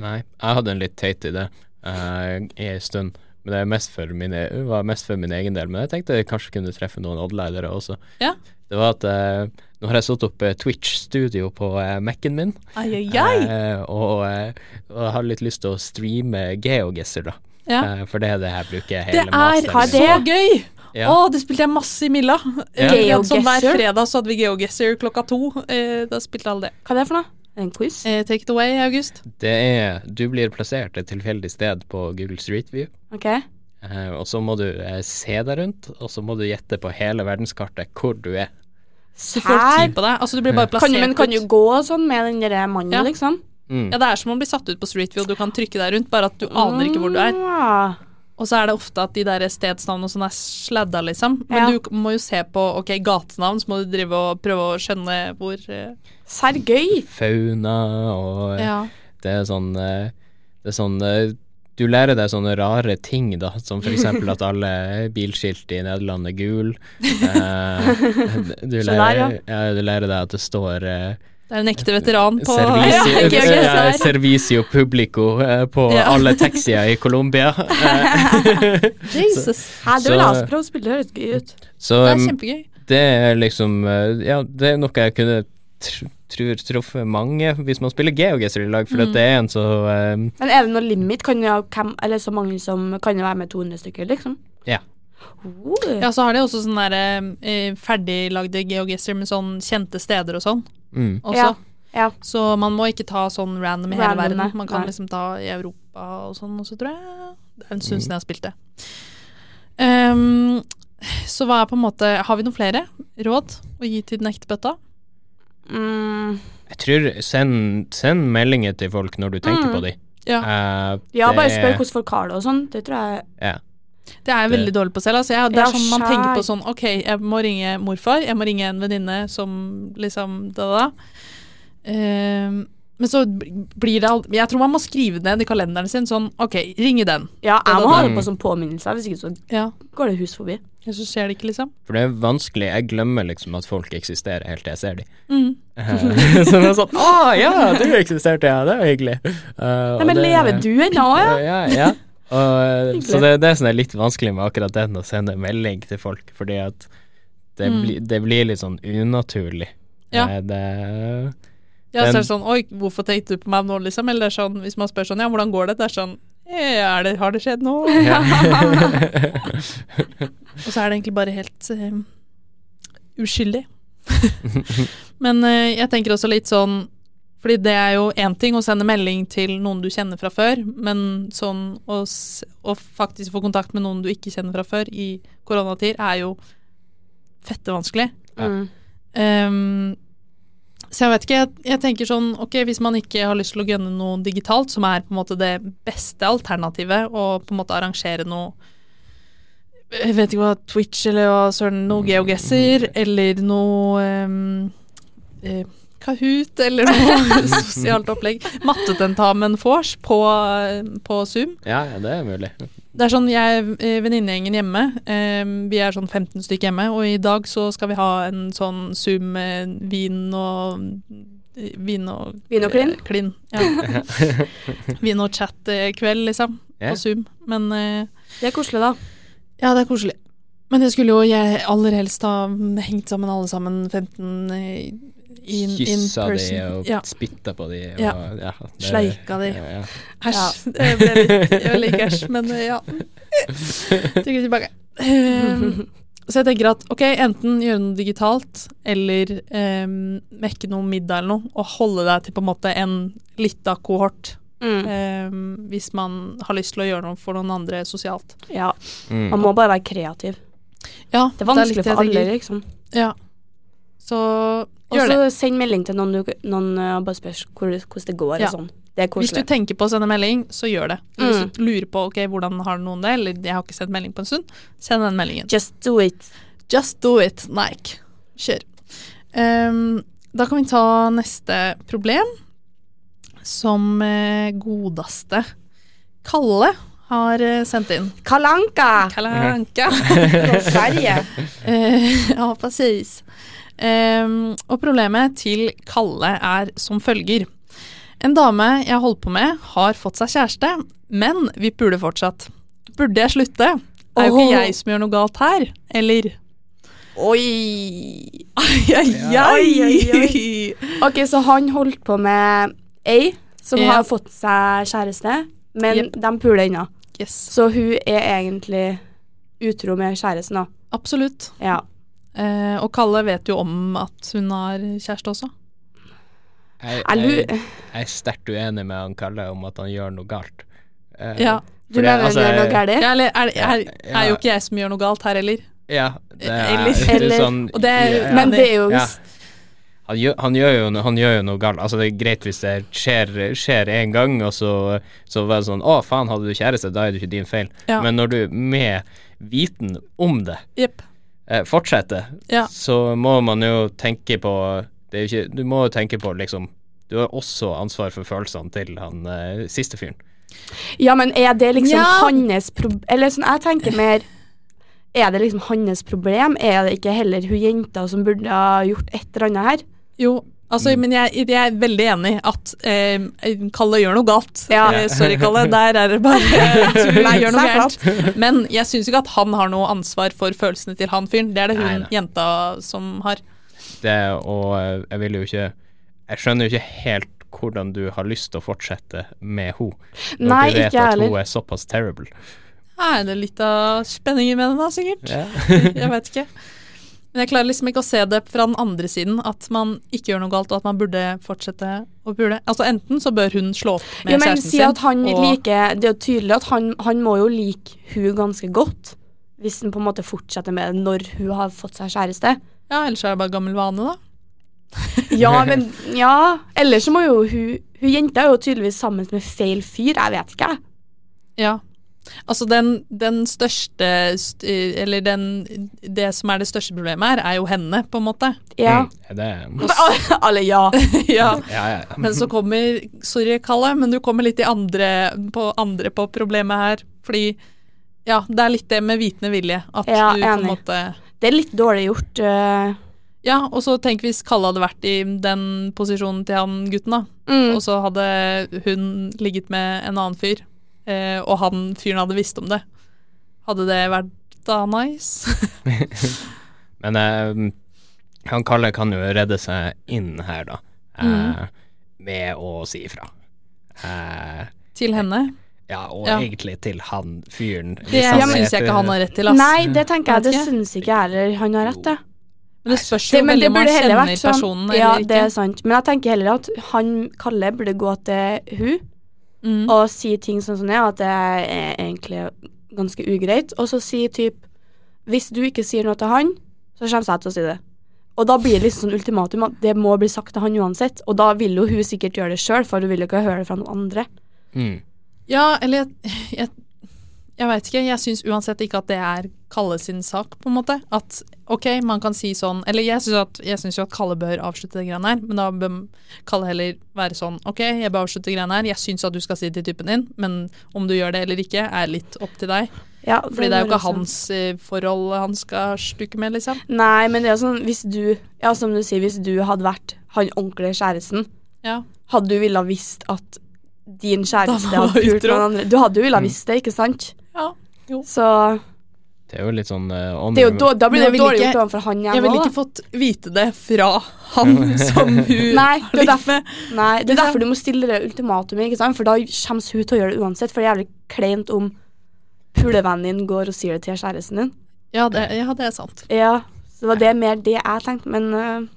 Nei, jeg hadde en litt teit idé uh, i en stund. Men det er mest for min, e- var mest for min egen del. Men jeg tenkte jeg kanskje kunne treffe noen oddleidere også. Ja. Det var at uh, nå har jeg satt opp eh, Twitch-studio på uh, Mac-en min. Ai, ai, ai. Uh, og, og har litt lyst til å streame GeoGuessr, da. Ja. Eh, for det er det jeg bruker Det hele er masteren så gøy! Ja. Å, det spilte jeg masse i Milla. Ja. Sånn hver fredag så hadde vi GeoGuessr klokka to. Da spilte alle det. Hva er det for noe? En quiz? Eh, take it away, August. Det er Du blir plassert et tilfeldig sted på Google Street View. Ok. Eh, og så må du eh, se deg rundt, og så må du gjette på hele verdenskartet hvor du er. Så får du tid på deg. Altså, du blir bare plassert du- men kan du gå sånn med den der mannen, Ja. liksom? Mm. Ja, det er som å bli satt ut på Street View. Du kan trykke deg rundt, bare at du aner ikke hvor du er. Og så er det ofte at de der stedsnavnene og sånn er sladda, liksom. Men Ja. du må jo se på ok, gatenavn, så må du drive og prøve å skjønne hvor uh, Serr gøy. Fauna og eh, Ja. Det er sånn eh, Det er sånn eh, Du lærer deg sånne rare ting, da, som for eksempel at alle bilskilt i Nederland er gul. Eh, du, ja. ja, du lærer deg at det står eh, Det er en ekte veteran på Servicio, Ja, servicio publico eh, på Ja. alle taxier i Colombia. Eh, Jesus. Her, det vil jeg Så- også prøve å spille, det høres gøy ut. så Det er um, kjempegøy. det er liksom eh, Ja, det er noe jeg kunne tr tror truffet mange hvis man spiller GeoGuessr i lag, for Mm. det er en så um, Men er det noe limit? Kan jo hvem, eller så mange som Kan jo være med 200 stykker, liksom? Ja. Oh. Ja, så har de også sånne der eh, ferdiglagde geogesser med sånn kjente steder og sånn mm. også. Ja. Ja. Så man må ikke ta sånn random i hele Random, verden. Man kan Nei. liksom ta i Europa og sånn, også, tror jeg Det er en stund Mm. siden jeg har spilt det. Um, så hva er på en måte Har vi noen flere råd å gi til den ekte bøtta? Mm. Jeg tror Send, send meldinger til folk når du tenker Mm. på dem. Ja. Ja, bare spør hvordan folk har det og sånn. Det tror jeg Ja. Det er jeg veldig dårlig på selv. Altså, jeg, det er sånn Man tenker på sånn Ok, jeg må ringe morfar, jeg må ringe en venninne som liksom da, da. Ehm, men så blir det alt Jeg tror man må skrive ned i kalenderen sin sånn Ok, ringe den. Ja, jeg må ha det på som påminnelse, hvis ikke så Ja. går det hus forbi. Ja, så skjer det ikke, liksom. For det er vanskelig. Jeg glemmer liksom at folk eksisterer helt til jeg ser dem. Mm. så det er sånn Å ja, du eksisterte, ja. Det var hyggelig. Uh, Nei, men lever du ennå, ja? Ja, ja. Og, så det det som er litt vanskelig med akkurat den, å sende melding til folk, fordi at det, Mm. det blir litt sånn unaturlig. Ja. Eh, Det, Ja, så er det sånn Oi, hvorfor tenkte du på meg nå, liksom? Eller er sånn, hvis man spør sånn Ja, hvordan går det? Det er sånn «Eh, er det, Har det skjedd nå? Og så er det egentlig bare helt uh, uskyldig. Men uh, jeg tenker også litt sånn Fordi det er jo én ting å sende melding til noen du kjenner fra før, men sånn å, å faktisk få kontakt med noen du ikke kjenner fra før i koronatid, er jo fette vanskelig. Ja. Mm. Ehm, Så jeg vet ikke, jeg, jeg tenker sånn, ok, hvis man ikke har lyst til å gunne noe digitalt, som er på en måte det beste alternativet, og på en måte arrangere noe Jeg vet ikke hva Twitch eller hva søren, noe geogesser, eller noe um, eh, Kahoot, eller noe sosialt opplegg. Mattetentamen vors på, på Zoom. Ja, det er mulig. Det er sånn, jeg er venninnegjengen hjemme, eh, vi er sånn 15 stykker hjemme, og i dag så skal vi ha en sånn Zoom med vin og eh, Vin og Vin og klin? eh, klin, ja. vin og chat-kveld, liksom, Yeah. på Zoom. Men eh, Det er koselig, da. ja, det er koselig. Men jeg skulle jo jeg aller helst ha hengt sammen alle sammen 15 eh, Kyssa in de og Ja. spytta på de. Og, Ja. ja. det- Sleika de. Ja, ja. Det ble litt Jeg vil æsj, men eh, ja. Trykker tilbake. Um, så jeg tenker at ok, enten gjøre noe digitalt, eller um, mekke noe middag eller noe, og holde deg til på en måte en lita kohort. Mm. Um, hvis man har lyst til å gjøre noe for noen andre sosialt. Ja. Mm. Man må bare være kreativ. Ja, Det er vanskelig litt det for jeg alle, liksom. Ja. Så Og gjør det. så send melding til noen, du, noen og bare spør hvordan det går Ja. og sånn. Det er Hvis du tenker på å sende melding, så gjør det. Mm. Hvis du lurer på ok, hvordan har noen det, eller jeg har ikke sendt melding på en stund, send den meldingen. Just do it. Just do it, Nike. Kjør. Um, da kan vi ta neste problem, som uh, godeste Kalle har eh, sendt inn. Kalanka Kalanka. Fra Sverige. Eh, ja, precis. Ehm, og problemet til Kalle er som følger. En dame jeg holdt på med, har fått seg kjæreste, men vi puler fortsatt. Burde jeg slutte? Det Er jo ikke jeg som gjør noe galt her, eller? Oi. Ai, ai, ai. Ok, så han holdt på med ei som yeah. har fått seg kjæreste, men yep. de puler ennå. Yes, Så hun er egentlig utro med kjæresten nå. absolutt. Ja. Eh, og Kalle vet jo om at hun har kjæreste også. Jeg, Jeg jeg, er sterkt uenig med han Kalle om at han gjør noe galt. Eh, Ja. Du mener altså, er noe galt? Ja, eller er, er, er, er jo ikke jeg som gjør noe galt her heller. Ja, det er, Eller- det er eller- sånn og det er- ja, Men det er jo ja. han, gjør, han, gjør jo, han gjør jo noe galt. Altså Det er greit hvis det skjer, skjer en gang, og så, så var det sånn Å, faen, hadde du kjæreste, da er det ikke din feil. Ja. Men når du med viten om det Jepp. Eh, fortsetter, Ja. så må man jo tenke på det er ikke, Du må jo tenke på liksom Du har også ansvar for følelsene til han eh, siste fyren. Ja, men er det liksom Ja. hans problem Eller sånn, jeg tenker mer Er det liksom hans problem? Er det ikke heller hun jenta som burde ha gjort et eller annet her? Jo, altså, men jeg, jeg er veldig enig at eh, Kalle gjør noe galt. Ja. Eh, sorry, Kalle, der er det bare Nei, gjør noe galt. Men jeg syns ikke at han har noe ansvar for følelsene til han fyren. Det er det hun Nei, nei. jenta som har. Det, og eh, jeg vil jo ikke Jeg skjønner jo ikke helt hvordan du har lyst til å fortsette med henne, når du vet at heller. hun er såpass terrible. Nei, det er litt av spenningen med det, da, sikkert? Ja. jeg vet ikke. Men jeg klarer liksom ikke å se det fra den andre siden, at man ikke gjør noe galt, og at man burde fortsette å pule. Altså Enten så bør hun slå opp med Jo, men kjæresten si sin. at han og- liker Det er jo tydelig at han, han må jo like hun ganske godt. Hvis han på en måte fortsetter med det når hun har fått seg kjæreste. Ja, ellers er det bare gammel vane, da. Ja, men Ja. Ellers så må jo hun Hun jenta er jo tydeligvis sammen med feil fyr. Jeg vet ikke, jeg. Ja. Altså den, den største Eller den Det som er det største problemet her, er jo henne, på en måte. Ja. Mm, det, Alle ja. ja. ja, ja. Men så kommer Sorry, Kalle, men du kommer litt i andre på, andre på problemet her. Fordi ja, det er litt det med vitende vilje. At Ja, du på en måte Det er litt dårlig gjort. Uh... Ja, og så tenk hvis Kalle hadde vært i den posisjonen til han gutten, da. Mm. Og så hadde hun ligget med en annen fyr, og han fyren hadde visst om det. Hadde det vært da nice? Men eh, han Kalle kan jo redde seg inn her, da, eh, Mm. med å si ifra. Eh, Til henne? ja, og Ja. egentlig til han fyren. Det syns jeg ikke han har rett til, ass. Nei, det tenker jeg. Det ikke. syns ikke jeg heller han har rett til. Men det spørs Det, jo men veldig det om man burde heller kjenner vært sånn personen Ja, eller det er sant. Men jeg tenker heller at han Kalle burde gå til hun Mm. og si ting sånn som det, at det er egentlig ganske ugreit. Og så si typ Hvis du ikke sier noe til han, så kommer jeg til å si det. Og da blir det liksom sånn ultimatum at det må bli sagt til han uansett. Og da vil jo hun sikkert gjøre det sjøl, for hun vil jo ikke høre det fra noen andre. Mm. Ja, eller jeg, jeg, jeg veit ikke. Jeg syns uansett ikke at det er Kalle sin sak, på en måte. At ok, man kan si sånn Eller jeg syns jo at Kalle bør avslutte det greiene her, men da bør Kalle heller være sånn ok, jeg bør avslutte greiene her, jeg syns at du skal si det til typen din, men om du gjør det eller ikke, er litt opp til deg. Ja, Fordi det er jo ikke hans eh, forhold han skal stukke med, liksom. Nei, men det er jo sånn hvis du Ja, som du sier, hvis du hadde vært han ordentlige kjæresten, Ja. hadde du ville visst at din kjæreste hadde pult noen andre Du hadde jo ville Mm. visst det, ikke sant? Ja. Jo. Så Det er jo litt sånn uh, det er jo, da, da blir det jo dårlig gjort overfor han Jeg igjen ville ikke fått vite det fra han som hun Nei, det er derfor, nei, det er derfor du må stille det ultimatumet, ikke sant? For da kommer hun til å gjøre det uansett, for det er jævlig kleint om pulevennen din går og sier det til kjæresten din. Ja, det, ja, det er sant. Ja, så det var det mer det jeg tenkte, men uh,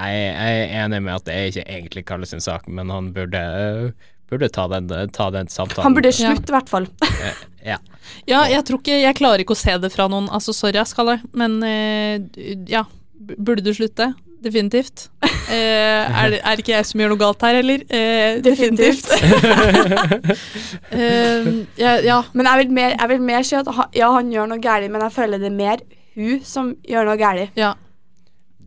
Jeg, jeg er enig med at det er ikke egentlig Kalle sin sak, men han burde, eh, burde ta, den, ta den samtalen. han burde slutte, i hvert fall. Eh, Ja. Ja, jeg tror ikke Jeg klarer ikke å se det fra noen. Altså, sorry, jeg skal det, men eh, ja. Burde du slutte? Definitivt. Eh, er, det- er ikke jeg som gjør noe galt her, eller? Eh, Definitivt. Eh, ja, ja. Men jeg vil mer, jeg vil mer si at han, ja, han gjør noe galt, men jeg føler det er mer hun som gjør noe galt. ja.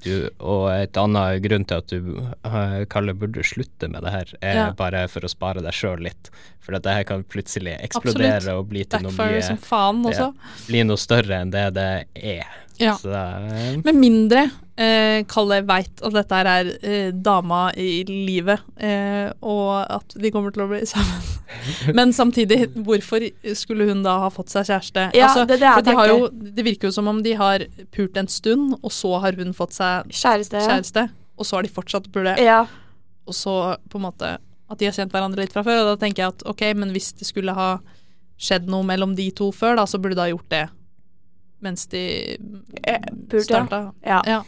Du, og et annet grunn til at du, eh, Kalle, burde slutte med det her, er Ja. bare for å spare deg sjøl litt. For at det her kan plutselig eksplodere Absolutt. og bli til noe også. Bli noe større enn det det er. Ja. Så eh, Med mindre eh, Kalle veit at dette er eh, dama i livet, eh, og at de kommer til å bli sammen. Men samtidig, hvorfor skulle hun da ha fått seg kjæreste? Ja, altså, det er det er, for de har jo, det virker jo som om de har pult en stund, og så har hun fått seg Kjæreste. kjæreste, og så har de fortsatt å pule, Ja. og så på en måte at de har kjent hverandre litt fra før, og da tenker jeg at ok, men hvis det skulle ha skjedd noe mellom de to før, da, så burde de ha gjort det mens de Eh, ja. starta. ja. Ja.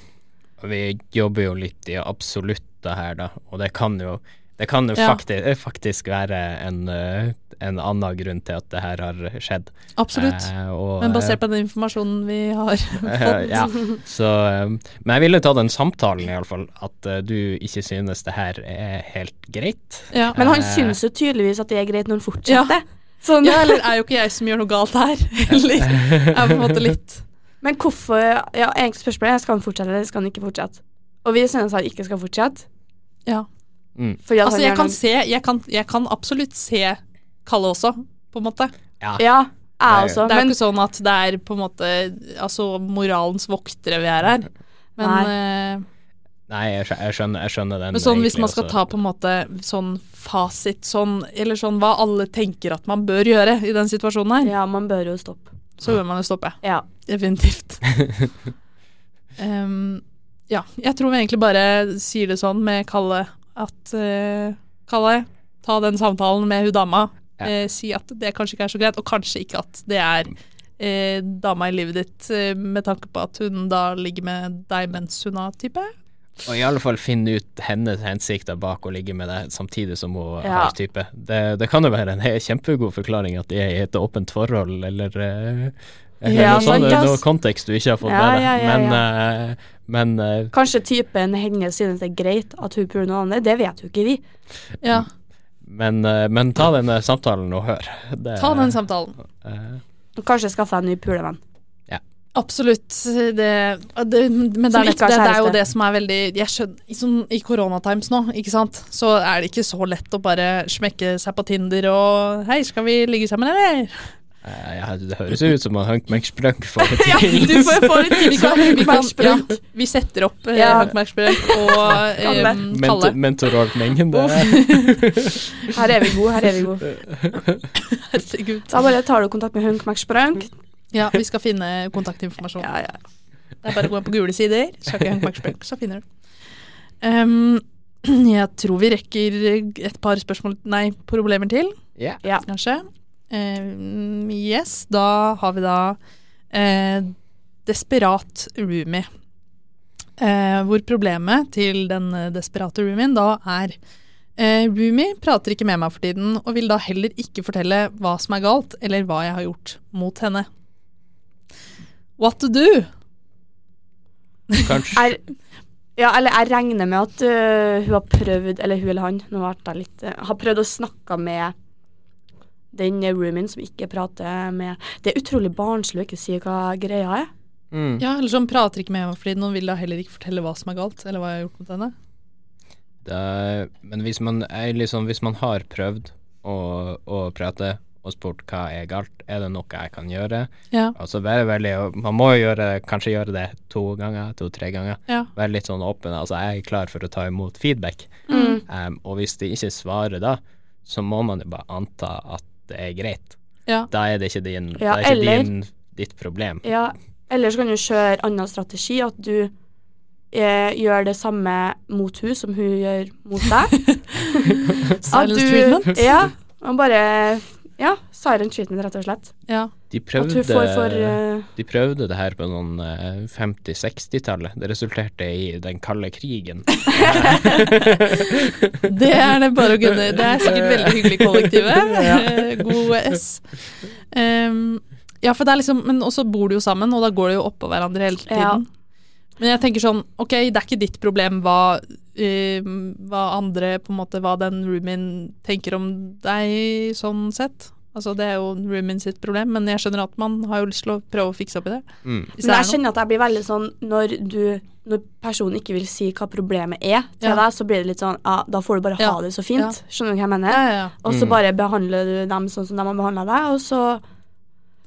Vi jobber jo litt i absolutta her, da, og det kan jo, det kan jo Ja. faktisk, faktisk være en, eh, en annen grunn til at det her har skjedd. Absolutt. Eh, og, Men basert på den informasjonen vi har eh, fått. ja, så eh, Men jeg ville ta den samtalen, iallfall. At eh, du ikke synes det her er helt greit. Ja. Men han Eh. syns jo tydeligvis at det er greit når han fortsetter. Sånn. ja, eller er jo ikke jeg som gjør noe galt her? Eller er på en måte litt Men hvorfor Ja, egentlig spørsmålet er skal han fortsette eller skal han ikke fortsette. Og vi synes han ikke skal fortsette. Ja. Mm. Fordi Altså, jeg kan se Jeg kan, jeg kan absolutt se Kalle også, på en måte. Ja. Ja, jeg også. Det er jo ikke sånn at det er på en måte Altså moralens voktere vi er her. Men, Nei, jeg skjønner, jeg skjønner, jeg skjønner den. men sånn hvis man skal også. ta på en måte sånn fasit sånn, eller sånn hva alle tenker at man bør gjøre i den situasjonen her, ja, man bør jo stoppe. så bør man jo stoppe. Ja. Definitivt. um, ja, jeg tror vi egentlig bare sier det sånn med Kalle at uh, Kalle, ta den samtalen med hun dama. Ja. Eh, si at det kanskje ikke er så greit, og kanskje ikke at det er eh, dama i livet ditt eh, med tanke på at hun da ligger med deg mens hun har type. Og i alle fall finne ut hennes hensikter bak å ligge med deg samtidig som hun Ja. har type. Det, det kan jo være en kjempegod forklaring at de er i et åpent forhold, eller, eh, eller Ja, noe, sånt, Det er noe kontekst du ikke har fått Ja, med deg. ja, ja, men uh, men uh, Kanskje typen hennes synes det er greit at hun puler noen andre. Det vet jo ikke vi. Ja, men, men ta den samtalen og hør. Det, ta den samtalen. Uh, Kanskje skaffe deg en ny pulevenn. Absolutt. Det, det, men det er, ikke det, det er jo det som er veldig jeg skjønner, i, sånn, I koronatimes nå, ikke sant, så er det ikke så lett å bare smekke seg på Tinder og Hei, skal vi ligge sammen, eller? eh, ja, det høres jo ut som han Hank McSprunk får det Ja, til. du får få litt Vi, kan, vi, kan, ja, vi setter opp uh, Ja. Hankmarksbrøk og um, Mentor, Kalle. mentorordningen. Det, Her er vi gode, her er vi gode. Herregud. Da bare tar du kontakt med Hunk Max Sprunk. Ja, vi skal finne kontaktinformasjon. Ja, ja. Det er bare å gå inn på gule sider, så finner du. Um, jeg tror vi rekker et par spørsmål, nei, problemer til. yeah. ja. kanskje. Um, yes, da har vi da uh, Desperat Rumi. Uh, hvor problemet til den eh, desperate roomien da er eh, Rumi prater ikke med meg for tiden, og vil da heller ikke fortelle hva som er galt, eller hva jeg har gjort mot henne. What to do? Kanskje Er, Ja, eller jeg regner med at uh, hun har prøvd, eller hun eller han, nå ble jeg litt uh, Har prøvd å snakke med den roomien som ikke prater med Det er utrolig barnslig å ikke si hva greia er. Mm. Ja, eller sånn prater ikke med meg fordi noen vil da heller ikke fortelle hva som er galt, eller hva jeg har gjort mot henne. Det er, men hvis man, er liksom, hvis man har prøvd å, å prate og spurt hva er galt, er det noe jeg kan gjøre? Ja. Altså være veldig, Man må jo gjøre, kanskje gjøre det to ganger, to-tre ganger. Ja. Være litt sånn åpen. Altså jeg er klar for å ta imot feedback. Mm. Um, og hvis de ikke svarer da, så må man jo bare anta at det er greit. Ja. Da er det ikke, din, Ja, det er ikke eller- din, ditt problem. Ja, eller så kan du kjøre annen strategi, at du eh, gjør det samme mot hun som hun gjør mot deg. At Silence du- treatment. Ja, man bare Ja, siren treatment, rett og slett. Ja. De prøvde, for eh, de prøvde det her på eh, 50-60-tallet. Det resulterte i den kalde krigen. Det er det bare å gunne. Det er sikkert veldig hyggelig kollektivet. Eh, God S. Um, ja, for det er liksom Men også bor de jo sammen, og da går de jo oppå hverandre hele tiden. Ja. Men jeg tenker sånn, ok, det er ikke ditt problem hva, uh, hva andre, på en måte, hva den roomien tenker om deg, sånn sett. Altså, det er jo roomien sitt problem, men jeg skjønner at man har jo lyst til å prøve å fikse opp i det. Mm. Hvis Men jeg er kjenner at jeg blir veldig sånn når du Når personen ikke vil si hva problemet er til Ja. deg, så blir det litt sånn Ja, da får du bare Ja. ha det så fint. Ja. Skjønner du hva jeg mener? Ja, ja, ja. Og så Mm. bare behandler du dem sånn som de har behandla deg, og så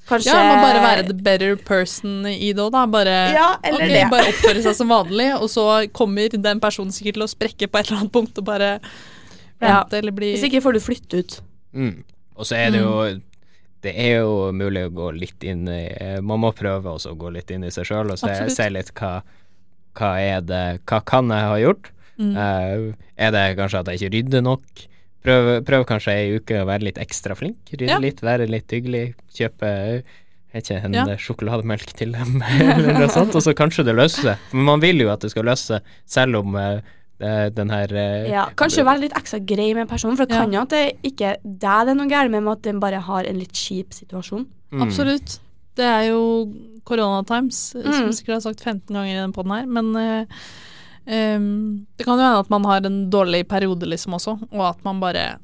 kanskje Ja, man bare være the better person i det òg, da. Bare, Ja, eller ok, det. bare oppføre seg som vanlig, og så kommer den personen sikkert til å sprekke på et eller annet punkt og bare Ja. eller bli Hvis ikke får du flytte ut. Mm. Og så er det jo Det er jo mulig å gå litt inn i eh, Man må prøve også å gå litt inn i seg sjøl og se, se litt hva Hva er det Hva kan jeg ha gjort? Mm. Uh, er det kanskje at jeg ikke rydder nok? Prøv, prøv kanskje ei uke å være litt ekstra flink. Rydde Ja. litt, være litt hyggelig. Kjøpe ikke, en Ja. eh, sjokolademelk til dem, eller noe sånt, og så kanskje det løser seg. Men man vil jo at det skal løse seg, selv om eh, den her eh, Ja, kanskje være litt ekstra grei med personen, for det Ja. kan jo at det ikke er deg det er noe galt med, men at den bare har en litt kjip situasjon. mm, Absolutt. Det er jo corona times, eh, som Mm. sikkert har sagt 15 ganger i den poden her, men eh, em, det kan jo hende at man har en dårlig periode liksom også, og at man bare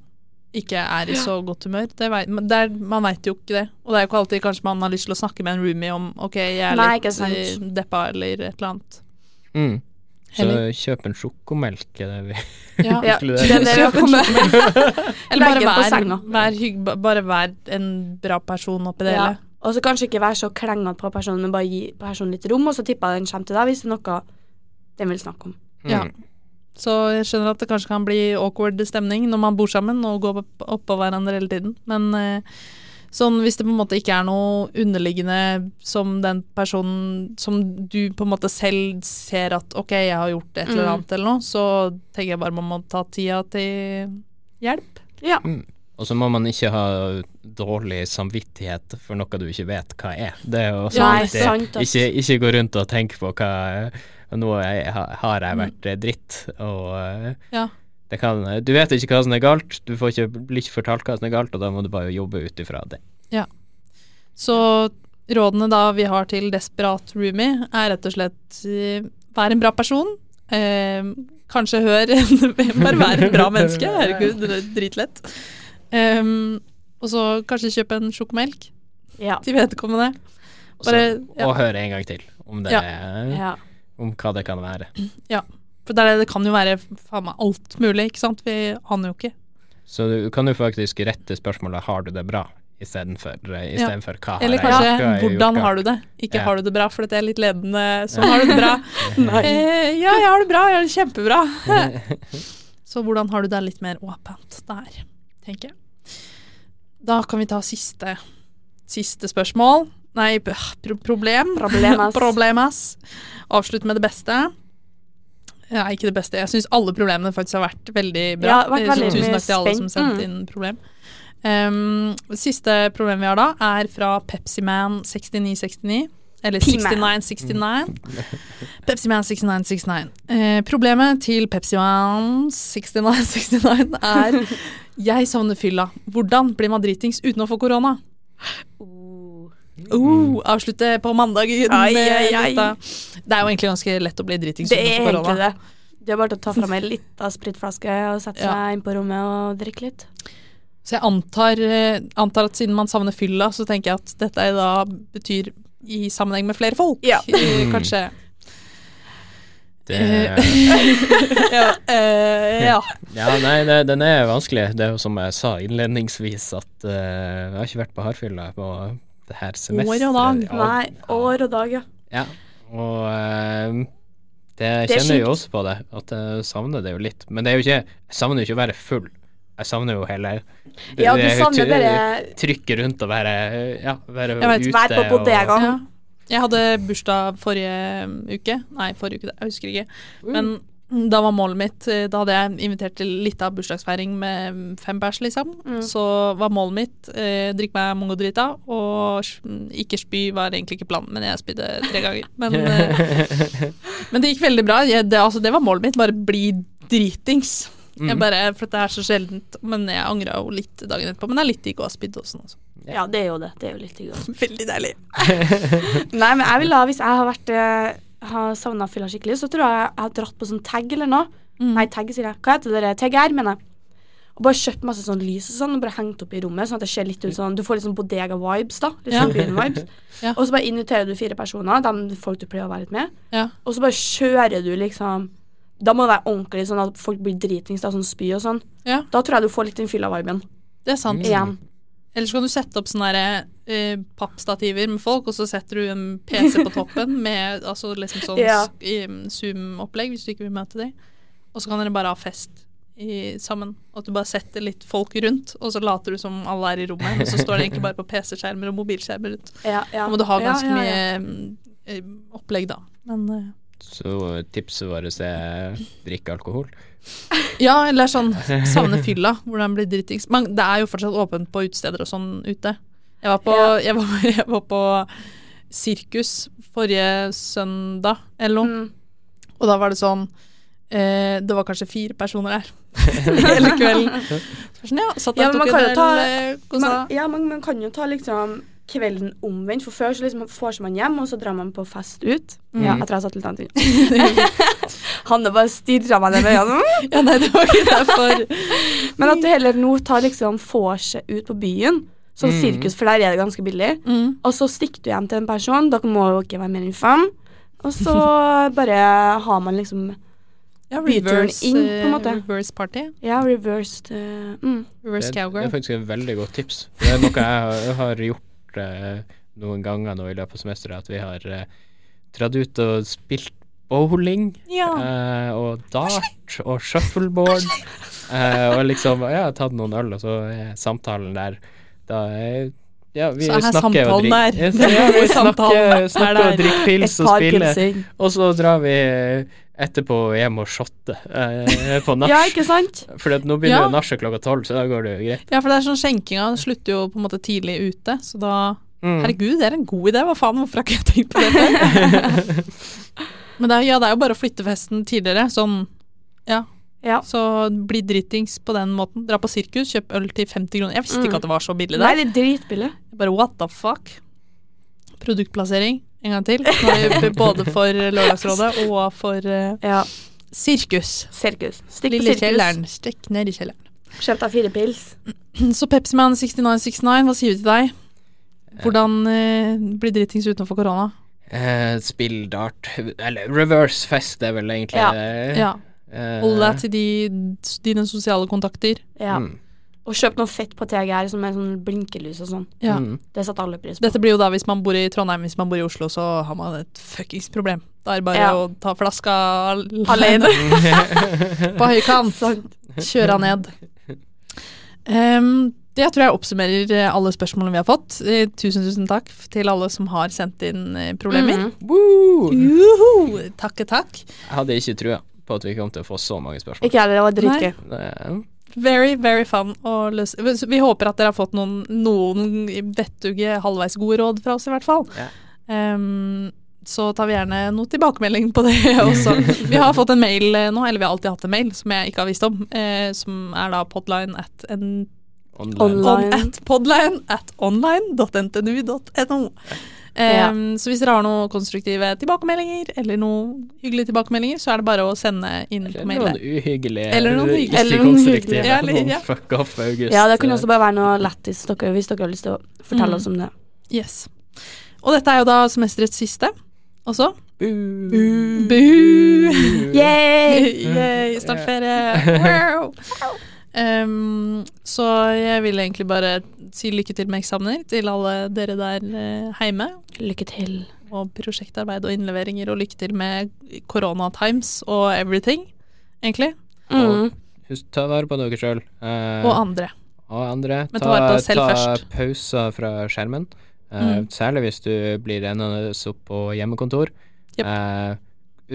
ikke er i så godt humør. Det vet, men det er, man veit jo ikke det. Og det er jo ikke alltid kanskje man har lyst til å snakke med en roomie om ok, jeg er Nei, litt eh, deppa eller et eller annet. Mm. Så kjøp en sjokomelk, er det vi Ja. Ja, det er det vi har kommet Eller bare vær, vær, hygg, bare vær en bra person oppi det Ja. hele. Og så kanskje ikke være så klengete på personen, men bare gi personen litt rom, og så tipper jeg den kommer til deg hvis det er noe den vil snakke om. Ja. Mm. Så jeg skjønner at det kanskje kan bli awkward stemning når man bor sammen og går opp- oppå hverandre hele tiden, men eh, sånn hvis det på en måte ikke er noe underliggende som den personen som du på en måte selv ser at ok, jeg har gjort et eller Mm. annet eller noe, så tenker jeg bare man må ta tida til hjelp. Ja. Mm. Og så må man ikke ha dårlig samvittighet for noe du ikke vet hva er. Det er jo Nei, sant. Ikke, ikke gå rundt og tenke på hva Nå er jeg, har jeg vært eh, dritt, og eh, Ja. det kan Du vet ikke hva som er galt, du får ikke, blir ikke fortalt hva som er galt, og da må du bare jobbe ut ifra det. Så rådene da vi har til desperat roomie, er rett og slett eh, vær en bra person. Eh, kanskje hør Bare vær et bra menneske. Herregud, det er dritlett. Um, og så kanskje kjøpe en sjokomelk Ja. til vedkommende. Bare, Også, ja. Og høre en gang til om, det, Ja. ja. Om hva det kan være. Ja, For det, er, det kan jo være faen meg alt mulig, ikke sant? Vi aner jo ikke. Så du kan jo faktisk rette spørsmålet 'har du det bra?' istedenfor uh, Ja. for 'hva har Eller jeg kanskje har 'hvordan har du det?' Ikke Ja. 'har du det bra', for dette er litt ledende. Sånn har du det bra. Eh, ja, jeg har det bra. Jeg har det kjempebra. Så hvordan har du det litt mer åpent der, tenker jeg. Da kan vi ta siste, siste spørsmål. Nei, pro problem. Problemas. Problemas. Avslutt med det beste. Ja, ikke det beste. Jeg syns alle problemene faktisk har vært veldig bra. Ja, vært Eh, veldig tusen takk til alle som sendte Mm. inn problem. Um, siste problem vi har da, er fra Pepsiman6969. Eller 6969. Pepsiman 6969. Eh, problemet til Pepsiman 6969 er Jeg savner fylla. Hvordan blir man dritings uten å få korona? Uh. Uh, avslutte på mandag Ai, ai, ai. Det er jo egentlig ganske lett å bli dritings Det er egentlig det. Det er bare å ta fram ei lita spritflaske og sette Ja. seg inn på rommet og drikke litt. Så jeg antar, eh, antar at siden man savner fylla, så tenker jeg at dette da betyr i sammenheng med flere folk. Ja. Eh, Kanskje. Det, ja, uh, ja. ja, nei, det, den er vanskelig. Det er jo som jeg sa innledningsvis, at uh, jeg har ikke vært på hardfylla på det her semesteret. År og dag. Ja, Nei, år og dag, ja. Ja, og eh, det Det er kjenner jeg jo også på det, at jeg savner det jo litt. Men det er jo ikke, jeg savner jo ikke å være full. Jeg savner jo hele Ja, du savner bare Trykket rundt og være, ja, være Jeg vet, ute. vær på og... ja. Jeg hadde bursdag forrige uke. Nei, forrige uke, jeg husker ikke. Men da var målet mitt eh, Da hadde jeg invitert til litt av bursdagsfeiring med fem bæsj, liksom. Mm. Så var målet mitt eh, drikke meg mongodrita, og ikke spy var egentlig ikke planen, men jeg spydde tre ganger. Men, eh, men det gikk veldig bra. Jeg, det, altså, det var målet mitt, bare bli dritings. Jeg Mhm. bare, for det er så sjeldent. Men jeg angra jo litt dagen etterpå. Men det er litt digg å ha spydd også. Altså. Ja, det er jo det. Det er jo litt digg. Veldig deilig. Nei, men jeg vil ha, hvis jeg har vært eh, har savna fylla skikkelig, så tror jeg jeg har dratt på sånn tag eller noe. Mm. Nei, tag, sier jeg. Hva heter det? TGR, mener jeg. Og bare kjøpt masse sånn lys og sånn, og bare hengt opp i rommet, sånn at det ser litt ut sånn Du får litt sånn bodega-vibes, da. Litt sånn ja. vibes Ja. Og så bare inviterer du fire personer, de folk du pleier å være litt med, Ja. og så bare kjører du liksom Da må det være ordentlig sånn at folk blir dritings, da, sånn spy og sånn. Ja. Da tror jeg du får litt den fylla-viben Det er sant. Mm. Eller så kan du sette opp sånne der, eh, pappstativer med folk, og så setter du en PC på toppen med altså liksom sånn Ja. i- Zoom-opplegg, hvis du ikke vil møte dem. Og så kan dere bare ha fest i, sammen. Og at du bare setter litt folk rundt, og så later du som alle er i rommet, og så står det egentlig bare på PC-skjermer og mobilskjermer rundt. Ja, ja. Da må du ha ganske ja, ja. mye mm, eh, opplegg, da. Men eh, Så tipset vårt er drikke alkohol. Ja, eller sånn savne fylla, hvordan blir dritings. Men det er jo fortsatt åpent på utesteder og sånn ute. Jeg var på, Ja. jeg var, jeg var på sirkus forrige søndag eller noe, Mm. og da var det sånn eh, Det var kanskje fire personer der hele kvelden. Så Sånn, ja, satt der Ja, tok en ta- eh, kosa. Man, ja, man, man kan jo ta liksom kvelden omvendt, for før så liksom får man hjem, og så drar man på fest ut. Mm. Ja, jeg tror jeg satt litt annet inn. Hanne bare stirra meg ned med øynene. Ja, nei, det var ikke derfor. Men at du heller nå tar liksom vorset ut på byen, som Mm. sirkus, for der er det ganske billig, Mm. og så stikker du hjem til en person, dere må jo ikke være mer enn fem, og så bare har man liksom Ja, reverse, inn, på en måte. eh, reverse party. Ja, reversed uh, mm. Reverse Det, det er faktisk et veldig godt tips. Det er noe jeg har, har gjort eh, noen ganger nå i løpet av semesteret, at vi har eh, dratt ut og spilt bowling Ja. eh, og dart og shuffleboard. eh, og liksom Ja, tatt noen øl, og så er samtalen der Da er ja, vi Så er snakker og drikker. Ja, vi snakker, er snakker og drikker pils og spiller. pilsing. Og så drar vi etterpå hjem og shotter eh, på nach. Ja, ikke sant? For nå begynner Ja. nachet klokka tolv, så da går det jo greit. ja, for det er sånn skjenkinga slutter jo på en måte tidlig ute, så da Mm. Herregud, det er en god idé. Hva faen, hvorfor har ikke jeg tenkt på det før? Men det er, ja, det er jo bare å flytte festen tidligere. Sånn, ja. Ja. Så bli dritings på den måten. Dra på sirkus, kjøp øl til 50 kroner. Jeg visste Mm. ikke at det var så billig Nei, det er dritbillig. Bare what the fuck? Produktplassering en gang til. Både for Lørdagsrådet og for uh, Ja. sirkus. Sirkus. Stikk på Lille sirkus. kjelleren. Stikk ned i kjelleren. Kjøp deg fire pils. Så Pepsiman 6969, hva sier vi til deg? Hvordan uh, bli dritings utenfor korona? Uh, spill dart Eller reverse fest det er vel egentlig Ja. det. Ja. Eh, Hold deg til de, dine sosiale kontakter. Ja. mm, Og kjøp noe fett på TGR som er sånn blinkelys og sånn. Ja. mm. Det setter alle pris på. Dette blir jo da hvis man bor i Trondheim, hvis man bor i Oslo, så har man et fuckings problem. Da er det bare Ja. å ta flaska al- Alene. på høykant. Kjøre ned. Um, det tror jeg oppsummerer eh, alle spørsmålene vi har fått. Eh, tusen, tusen takk til alle som har sendt inn problemer. Mhm. Woo! Juhu! Takke, takk. Jeg hadde ikke trua på at vi kom til å få så mange spørsmål. Ikke heller, det var dritgøy. Very, very fun å løse. Vi håper at dere har fått noen, noen vettuge, halvveis gode råd fra oss, i hvert fall. Ja. Um, så tar vi gjerne noe tilbakemelding på det også. Vi har fått en mail eh, nå, eller vi har alltid hatt en mail som jeg ikke har visst om, eh, som er da podline at en Online. Online. On at podline at online.ntnu.no. Ja. Um, Så hvis dere har noen konstruktive tilbakemeldinger, eller noen hyggelige tilbakemeldinger, så er det bare å sende inn på Eller mailen. noen uhyggelige Eller noen hyggelige. Eller noen hyggelige. Ja, eller- ja. Fuck off, August. Ja, det kunne også bare være noe lættis hvis dere har lyst til å fortelle Mm. oss om det. Yes. Og dette er jo da semesterets siste også. Boo. Boo. Boo. Yay! Yay, Startferie. Wow. Um, så jeg vil egentlig bare si lykke til med eksamener til alle dere der eh, hjemme. Lykke til. Og prosjektarbeid og innleveringer, og lykke til med korona times og everything, egentlig. Mm. Husk, ta vare på dere sjøl. Og andre. og andre. Men ta vare på selv ta først. pauser fra skjermen. Eh, Mm. Særlig hvis du blir ennende opp på hjemmekontor. Yep. Eh,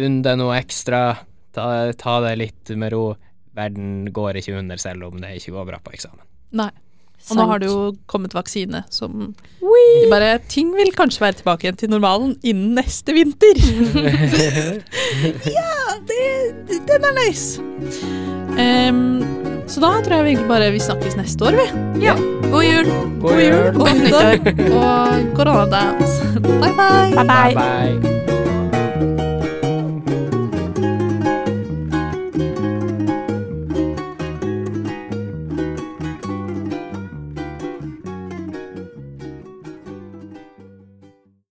Unn deg noe ekstra. Ta, ta det litt med ro. Verden går ikke under selv om det ikke går bra på eksamen. Nei. Og nå har det jo kommet vaksine som bare, Ting vil kanskje være tilbake igjen til normalen innen neste vinter. ja, det, den er nice. Um, så da tror jeg vi egentlig bare vi snakkes neste år, vi. Ja. God jul. God jul! god nyttår og koronadance. Bye, bye. Bye, bye. Bye bye.